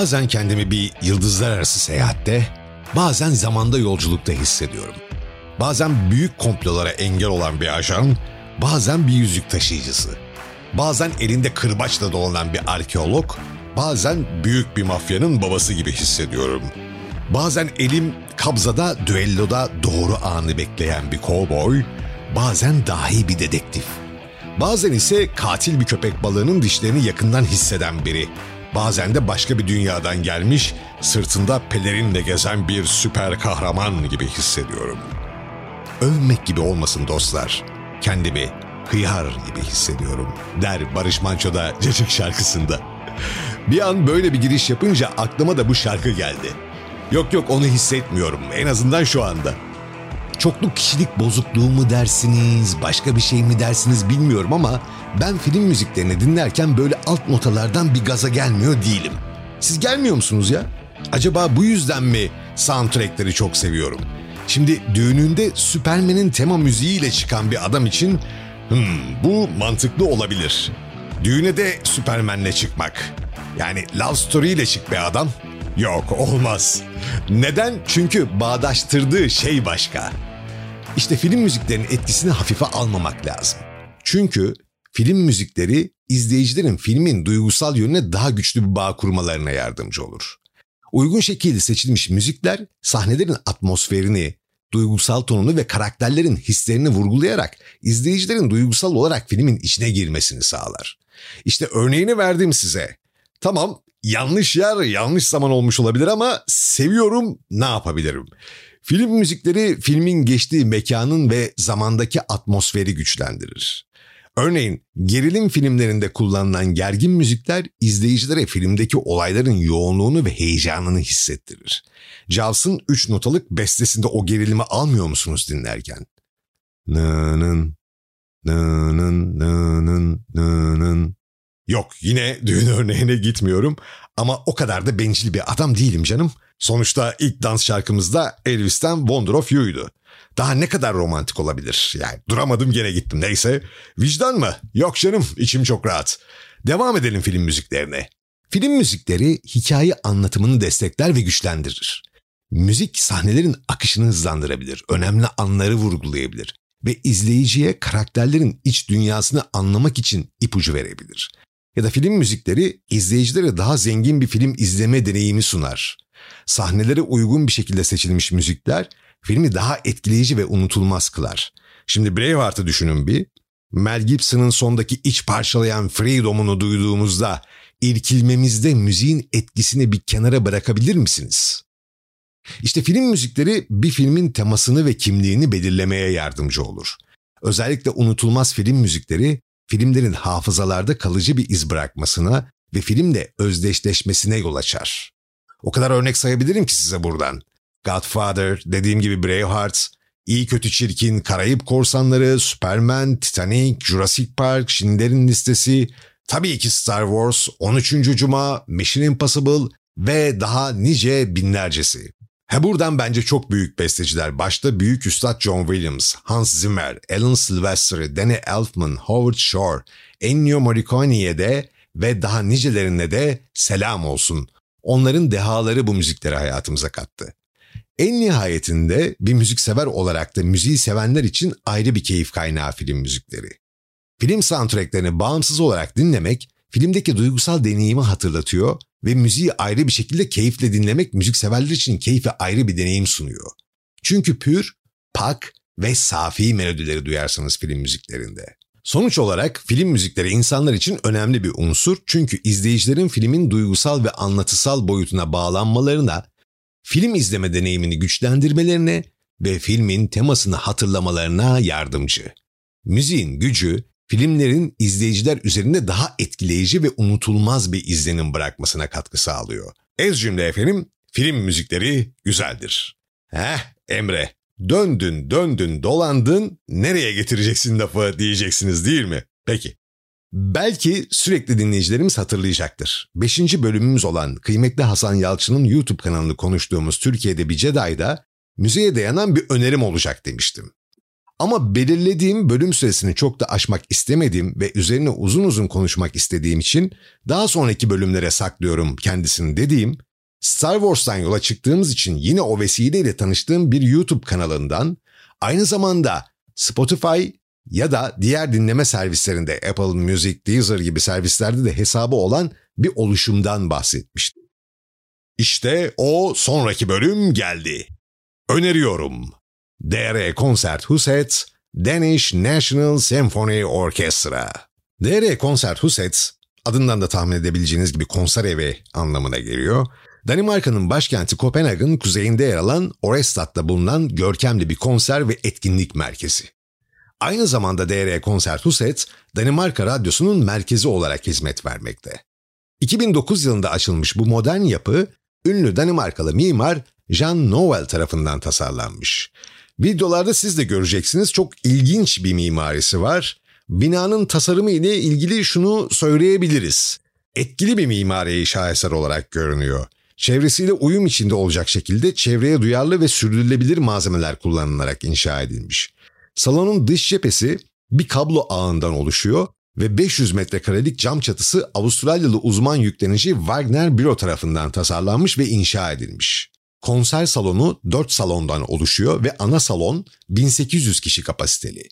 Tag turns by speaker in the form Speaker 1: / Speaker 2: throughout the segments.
Speaker 1: Bazen kendimi bir yıldızlar arası seyahatte, bazen zamanda yolculukta hissediyorum. Bazen büyük komplolara engel olan bir ajan, bazen bir yüzük taşıyıcısı. Bazen elinde kırbaçla dolanan bir arkeolog, bazen büyük bir mafyanın babası gibi hissediyorum. Bazen elim kabzada, düelloda doğru anı bekleyen bir kovboy, bazen dahi bir dedektif. Bazen ise katil bir köpek balığının dişlerini yakından hisseden biri. Bazen de başka bir dünyadan gelmiş, sırtında pelerinle gezen bir süper kahraman gibi hissediyorum. Övmek gibi olmasın dostlar. Kendimi hıyar gibi hissediyorum der Barış Manço'da Cacık şarkısında. Bir an böyle bir giriş yapınca aklıma da bu şarkı geldi. Yok yok onu hissetmiyorum en azından şu anda. Çoklu kişilik bozukluğu mu dersiniz, başka bir şey mi dersiniz bilmiyorum ama ben film müziklerini dinlerken böyle alt notalardan bir gaza gelmiyor değilim. Siz gelmiyor musunuz ya? Acaba bu yüzden mi soundtrackleri çok seviyorum? Şimdi düğününde Süpermen'in tema müziğiyle çıkan bir adam için hmm, bu mantıklı olabilir. Düğüne de Süpermen'le çıkmak. Yani love story ile çık be adam. Yok olmaz. Neden? Çünkü bağdaştırdığı şey başka. İşte film müziklerinin etkisini hafife almamak lazım. Çünkü film müzikleri izleyicilerin filmin duygusal yönüne daha güçlü bir bağ kurmalarına yardımcı olur. Uygun şekilde seçilmiş müzikler sahnelerin atmosferini, duygusal tonunu ve karakterlerin hislerini vurgulayarak izleyicilerin duygusal olarak filmin içine girmesini sağlar. İşte örneğini verdim size. Tamam yanlış yer yanlış zaman olmuş olabilir ama seviyorum ne yapabilirim? Film müzikleri filmin geçtiği mekanın ve zamandaki atmosferi güçlendirir. Örneğin gerilim filmlerinde kullanılan gergin müzikler izleyicilere filmdeki olayların yoğunluğunu ve heyecanını hissettirir. Jaws'ın 3 notalık bestesinde o gerilimi almıyor musunuz dinlerken? Nının, nının, nının, nının. Yok yine düğün örneğine gitmiyorum ama o kadar da bencil bir adam değilim canım. Sonuçta ilk dans şarkımızda Elvis'ten Wonder of You'ydu. Daha ne kadar romantik olabilir? Yani duramadım gene gittim neyse. Vicdan mı? Yok canım içim çok rahat. Devam edelim film müziklerine. Film müzikleri hikaye anlatımını destekler ve güçlendirir. Müzik sahnelerin akışını hızlandırabilir, önemli anları vurgulayabilir ve izleyiciye karakterlerin iç dünyasını anlamak için ipucu verebilir. Ya da film müzikleri izleyicilere daha zengin bir film izleme deneyimi sunar. Sahnelere uygun bir şekilde seçilmiş müzikler filmi daha etkileyici ve unutulmaz kılar. Şimdi Braveheart'ı düşünün bir. Mel Gibson'ın sondaki iç parçalayan Freedom'unu duyduğumuzda irkilmemizde müziğin etkisini bir kenara bırakabilir misiniz? İşte film müzikleri bir filmin temasını ve kimliğini belirlemeye yardımcı olur. Özellikle unutulmaz film müzikleri filmlerin hafızalarda kalıcı bir iz bırakmasına ve filmle özdeşleşmesine yol açar. O kadar örnek sayabilirim ki size buradan. Godfather, dediğim gibi Braveheart, İyi Kötü Çirkin, Karayip Korsanları, Superman, Titanic, Jurassic Park, Schindler'in Listesi, tabii ki Star Wars, 13. Cuma, Mission Impossible ve daha nice binlercesi. He buradan bence çok büyük besteciler. Başta büyük üstad John Williams, Hans Zimmer, Alan Silvestri, Danny Elfman, Howard Shore, Ennio Morricone'ye de ve daha nicelerine de selam olsun. Onların dehaları bu müzikleri hayatımıza kattı. En nihayetinde bir müziksever olarak da müziği sevenler için ayrı bir keyif kaynağı film müzikleri. Film soundtracklerini bağımsız olarak dinlemek filmdeki duygusal deneyimi hatırlatıyor ve müziği ayrı bir şekilde keyifle dinlemek müzikseverler için keyfe ayrı bir deneyim sunuyor. Çünkü pür, pak ve safi melodileri duyarsınız film müziklerinde. Sonuç olarak film müzikleri insanlar için önemli bir unsur çünkü izleyicilerin filmin duygusal ve anlatısal boyutuna bağlanmalarına, film izleme deneyimini güçlendirmelerine ve filmin temasını hatırlamalarına yardımcı. Müziğin gücü filmlerin izleyiciler üzerinde daha etkileyici ve unutulmaz bir izlenim bırakmasına katkı sağlıyor. Ez cümle efendim, film müzikleri güzeldir. Heh Emre, döndün döndün dolandın, nereye getireceksin lafı diyeceksiniz değil mi? Peki. Belki sürekli dinleyicilerimiz hatırlayacaktır. Beşinci bölümümüz olan kıymetli Hasan Yalçın'ın YouTube kanalını konuştuğumuz Türkiye'de bir Jedi'da müzeye dayanan bir önerim olacak demiştim. Ama belirlediğim bölüm süresini çok da aşmak istemediğim ve üzerine uzun uzun konuşmak istediğim için daha sonraki bölümlere saklıyorum kendisini dediğim Star Wars'tan yola çıktığımız için yine o vesileyle tanıştığım bir YouTube kanalından aynı zamanda Spotify ya da diğer dinleme servislerinde Apple Music, Deezer gibi servislerde de hesabı olan bir oluşumdan bahsetmiştim. İşte o sonraki bölüm geldi. Öneriyorum. DR Concert Huset, Danish National Symphony Orchestra. DR Concert Huset, adından da tahmin edebileceğiniz gibi konser evi anlamına geliyor. Danimarka'nın başkenti Kopenhag'ın kuzeyinde yer alan Orestad'da bulunan görkemli bir konser ve etkinlik merkezi. Aynı zamanda DR Konserthuset, Danimarka Radyosu'nun merkezi olarak hizmet vermekte. 2009 yılında açılmış bu modern yapı, ünlü Danimarkalı mimar Jean Nouvel tarafından tasarlanmış. Videolarda siz de göreceksiniz çok ilginç bir mimarisi var. Binanın tasarımı ile ilgili şunu söyleyebiliriz. Etkili bir mimariye şaheser olarak görünüyor. Çevresiyle uyum içinde olacak şekilde çevreye duyarlı ve sürdürülebilir malzemeler kullanılarak inşa edilmiş. Salonun dış cephesi bir kablo ağından oluşuyor ve 500 metrekarelik cam çatısı Avustralyalı uzman yüklenici Wagner Büro tarafından tasarlanmış ve inşa edilmiş. Konser salonu 4 salondan oluşuyor ve ana salon 1800 kişi kapasiteli.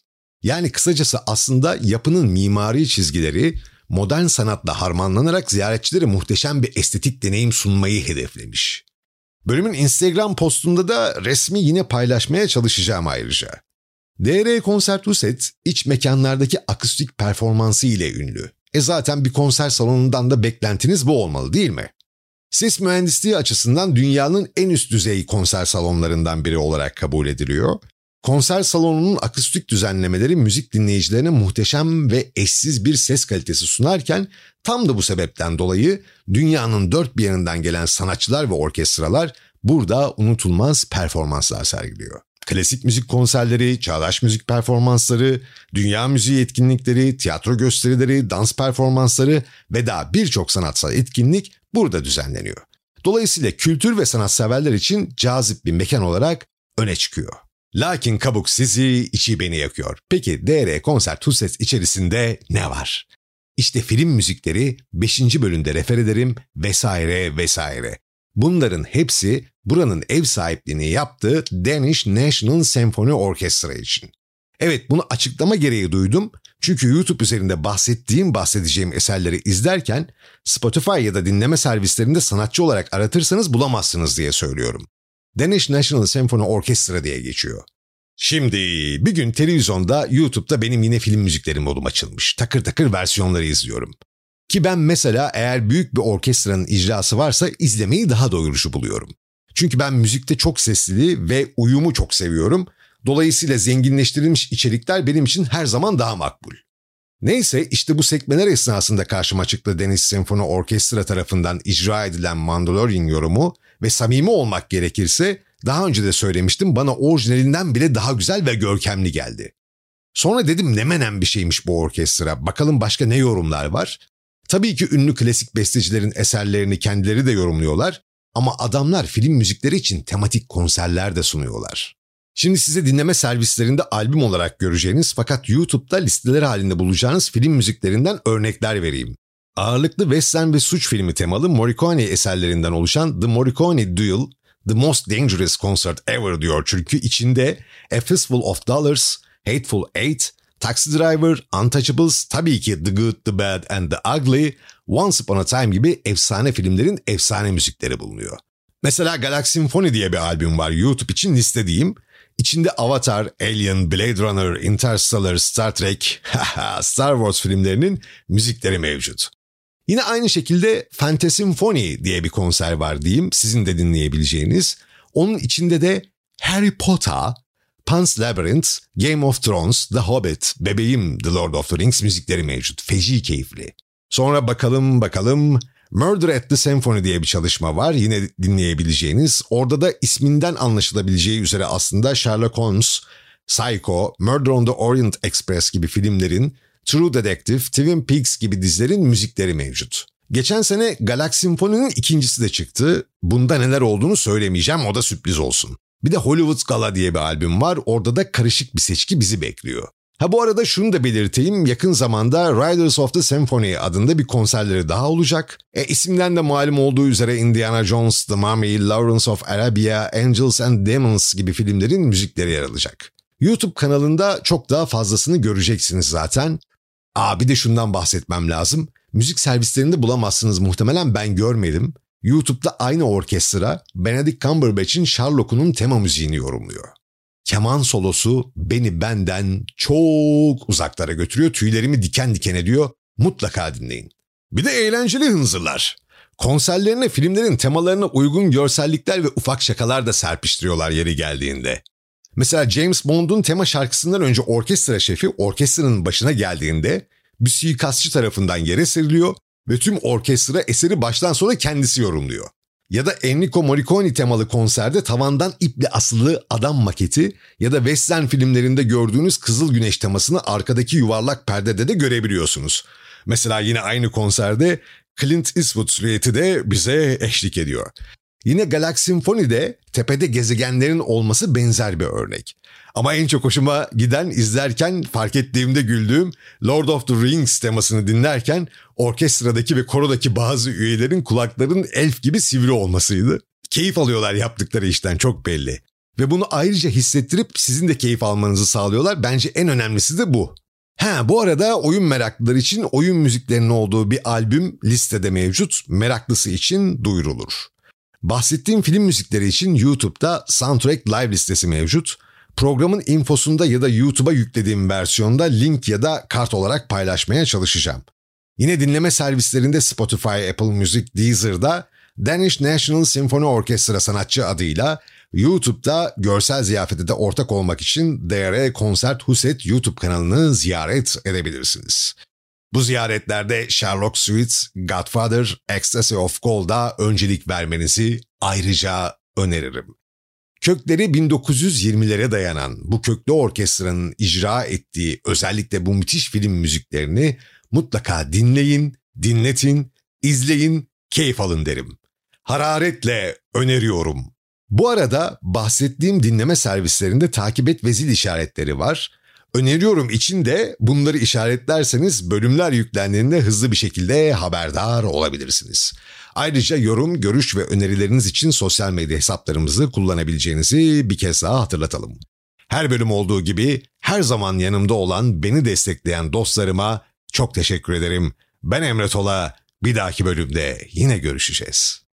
Speaker 1: Yani kısacası aslında yapının mimari çizgileri modern sanatla harmanlanarak ziyaretçilere muhteşem bir estetik deneyim sunmayı hedeflemiş. Bölümün Instagram postunda da resmi yine paylaşmaya çalışacağım ayrıca. DR Concerthuset iç mekanlardaki akustik performansı ile ünlü. E zaten bir konser salonundan da beklentiniz bu olmalı değil mi? Ses mühendisliği açısından dünyanın en üst düzey konser salonlarından biri olarak kabul ediliyor. Konser salonunun akustik düzenlemeleri müzik dinleyicilerine muhteşem ve eşsiz bir ses kalitesi sunarken tam da bu sebepten dolayı dünyanın dört bir yanından gelen sanatçılar ve orkestralar burada unutulmaz performanslar sergiliyor. Klasik müzik konserleri, çağdaş müzik performansları, dünya müziği etkinlikleri, tiyatro gösterileri, dans performansları ve daha birçok sanatsal etkinlik burada düzenleniyor. Dolayısıyla kültür ve sanatseverler için cazip bir mekan olarak öne çıkıyor. Lakin kabuk sizi, içi beni yakıyor. Peki DR Konser Tuzles içerisinde ne var? İşte film müzikleri 5. bölümde refer ederim vesaire vesaire. Bunların hepsi buranın ev sahipliğini yaptığı Danish National Symphony Orchestra için. Evet bunu açıklama gereği duydum çünkü YouTube üzerinde bahsettiğim bahsedeceğim eserleri izlerken Spotify ya da dinleme servislerinde sanatçı olarak aratırsanız bulamazsınız diye söylüyorum. Danish National Symphony Orchestra diye geçiyor. Şimdi bir gün televizyonda YouTube'da benim yine film müziklerim modum açılmış. Takır takır versiyonları izliyorum. Ki ben mesela eğer büyük bir orkestranın icrası varsa izlemeyi daha doyurucu buluyorum. Çünkü ben müzikte çok sesliliği ve uyumu çok seviyorum. Dolayısıyla zenginleştirilmiş içerikler benim için her zaman daha makbul. Neyse işte bu sekmeler esnasında karşıma çıktı Deniz Senfoni Orkestra tarafından icra edilen Mandalorian yorumu ve samimi olmak gerekirse daha önce de söylemiştim bana orijinalinden bile daha güzel ve görkemli geldi. Sonra dedim ne menen bir şeymiş bu orkestra. Bakalım başka ne yorumlar var? Tabii ki ünlü klasik bestecilerin eserlerini kendileri de yorumluyorlar ama adamlar film müzikleri için tematik konserler de sunuyorlar. Şimdi size dinleme servislerinde albüm olarak göreceğiniz fakat YouTube'da listeler halinde bulacağınız film müziklerinden örnekler vereyim. Ağırlıklı western ve suç filmi temalı Morricone eserlerinden oluşan The Morricone Duel, The Most Dangerous Concert Ever diyor çünkü içinde A Fistful of Dollars, Hateful Eight, Taxi Driver, Untouchables, tabii ki The Good, The Bad and The Ugly, Once Upon a Time gibi efsane filmlerin efsane müzikleri bulunuyor. Mesela Galaxy Symphony diye bir albüm var YouTube için listedeyim. İçinde Avatar, Alien, Blade Runner, Interstellar, Star Trek, Star Wars filmlerinin müzikleri mevcut. Yine aynı şekilde Fantasy Symphony diye bir konser var diyeyim sizin de dinleyebileceğiniz. Onun içinde de Harry Potter, Pan's Labyrinth, Game of Thrones, The Hobbit, Bebeğim, The Lord of the Rings müzikleri mevcut. Feci keyifli. Sonra bakalım bakalım Murder at the Symphony diye bir çalışma var yine dinleyebileceğiniz. Orada da isminden anlaşılabileceği üzere aslında Sherlock Holmes, Psycho, Murder on the Orient Express gibi filmlerin, True Detective, Twin Peaks gibi dizilerin müzikleri mevcut. Geçen sene Galaxy Symphony'nin ikincisi de çıktı. Bunda neler olduğunu söylemeyeceğim o da sürpriz olsun. Bir de Hollywood Gala diye bir albüm var. Orada da karışık bir seçki bizi bekliyor. Ha bu arada şunu da belirteyim. Yakın zamanda Riders of the Symphony adında bir konserleri daha olacak. E, isimden de malum olduğu üzere Indiana Jones, The Mummy, Lawrence of Arabia, Angels and Demons gibi filmlerin müzikleri yer alacak. YouTube kanalında çok daha fazlasını göreceksiniz zaten. Aa bir de şundan bahsetmem lazım. Müzik servislerinde bulamazsınız muhtemelen ben görmedim. YouTube'da aynı orkestra Benedict Cumberbatch'in Sherlock'unun tema müziğini yorumluyor. Keman solosu beni benden çok uzaklara götürüyor. Tüylerimi diken diken ediyor. Mutlaka dinleyin. Bir de eğlenceli hınzırlar. Konserlerine filmlerin temalarına uygun görsellikler ve ufak şakalar da serpiştiriyorlar yeri geldiğinde. Mesela James Bond'un tema şarkısından önce orkestra şefi orkestranın başına geldiğinde bir suikastçı tarafından yere seriliyor ve tüm orkestra eseri baştan sona kendisi yorumluyor. Ya da Enrico Morricone temalı konserde tavandan iple asılı adam maketi ya da western filmlerinde gördüğünüz Kızıl Güneş temasını arkadaki yuvarlak perdede de görebiliyorsunuz. Mesela yine aynı konserde Clint Eastwood silüeti de bize eşlik ediyor. Yine Galaxy Symphony'de tepede gezegenlerin olması benzer bir örnek. Ama en çok hoşuma giden izlerken fark ettiğimde güldüğüm Lord of the Rings temasını dinlerken orkestradaki ve korodaki bazı üyelerin kulaklarının elf gibi sivri olmasıydı. Keyif alıyorlar yaptıkları işten çok belli. Ve bunu ayrıca hissettirip sizin de keyif almanızı sağlıyorlar. Bence en önemlisi de bu. Ha bu arada oyun meraklıları için oyun müziklerinin olduğu bir albüm listede mevcut. Meraklısı için duyurulur. Bahsettiğim film müzikleri için YouTube'da Soundtrack Live listesi mevcut. Programın infosunda ya da YouTube'a yüklediğim versiyonda link ya da kart olarak paylaşmaya çalışacağım. Yine dinleme servislerinde Spotify, Apple Music, Deezer'da Danish National Symphony Orchestra sanatçı adıyla YouTube'da görsel ziyafete de ortak olmak için DR Konsert Huset YouTube kanalını ziyaret edebilirsiniz. Bu ziyaretlerde Sherlock Suites, Godfather, Ecstasy of Gold'a öncelik vermenizi ayrıca öneririm. Kökleri 1920'lere dayanan bu köklü orkestranın icra ettiği özellikle bu müthiş film müziklerini mutlaka dinleyin, dinletin, izleyin, keyif alın derim. Hararetle öneriyorum. Bu arada bahsettiğim dinleme servislerinde takip et ve zil işaretleri var. Öneriyorum için de bunları işaretlerseniz bölümler yüklendiğinde hızlı bir şekilde haberdar olabilirsiniz. Ayrıca yorum, görüş ve önerileriniz için sosyal medya hesaplarımızı kullanabileceğinizi bir kez daha hatırlatalım. Her bölüm olduğu gibi her zaman yanımda olan beni destekleyen dostlarıma çok teşekkür ederim. Ben Emre Tola. Bir dahaki bölümde yine görüşeceğiz.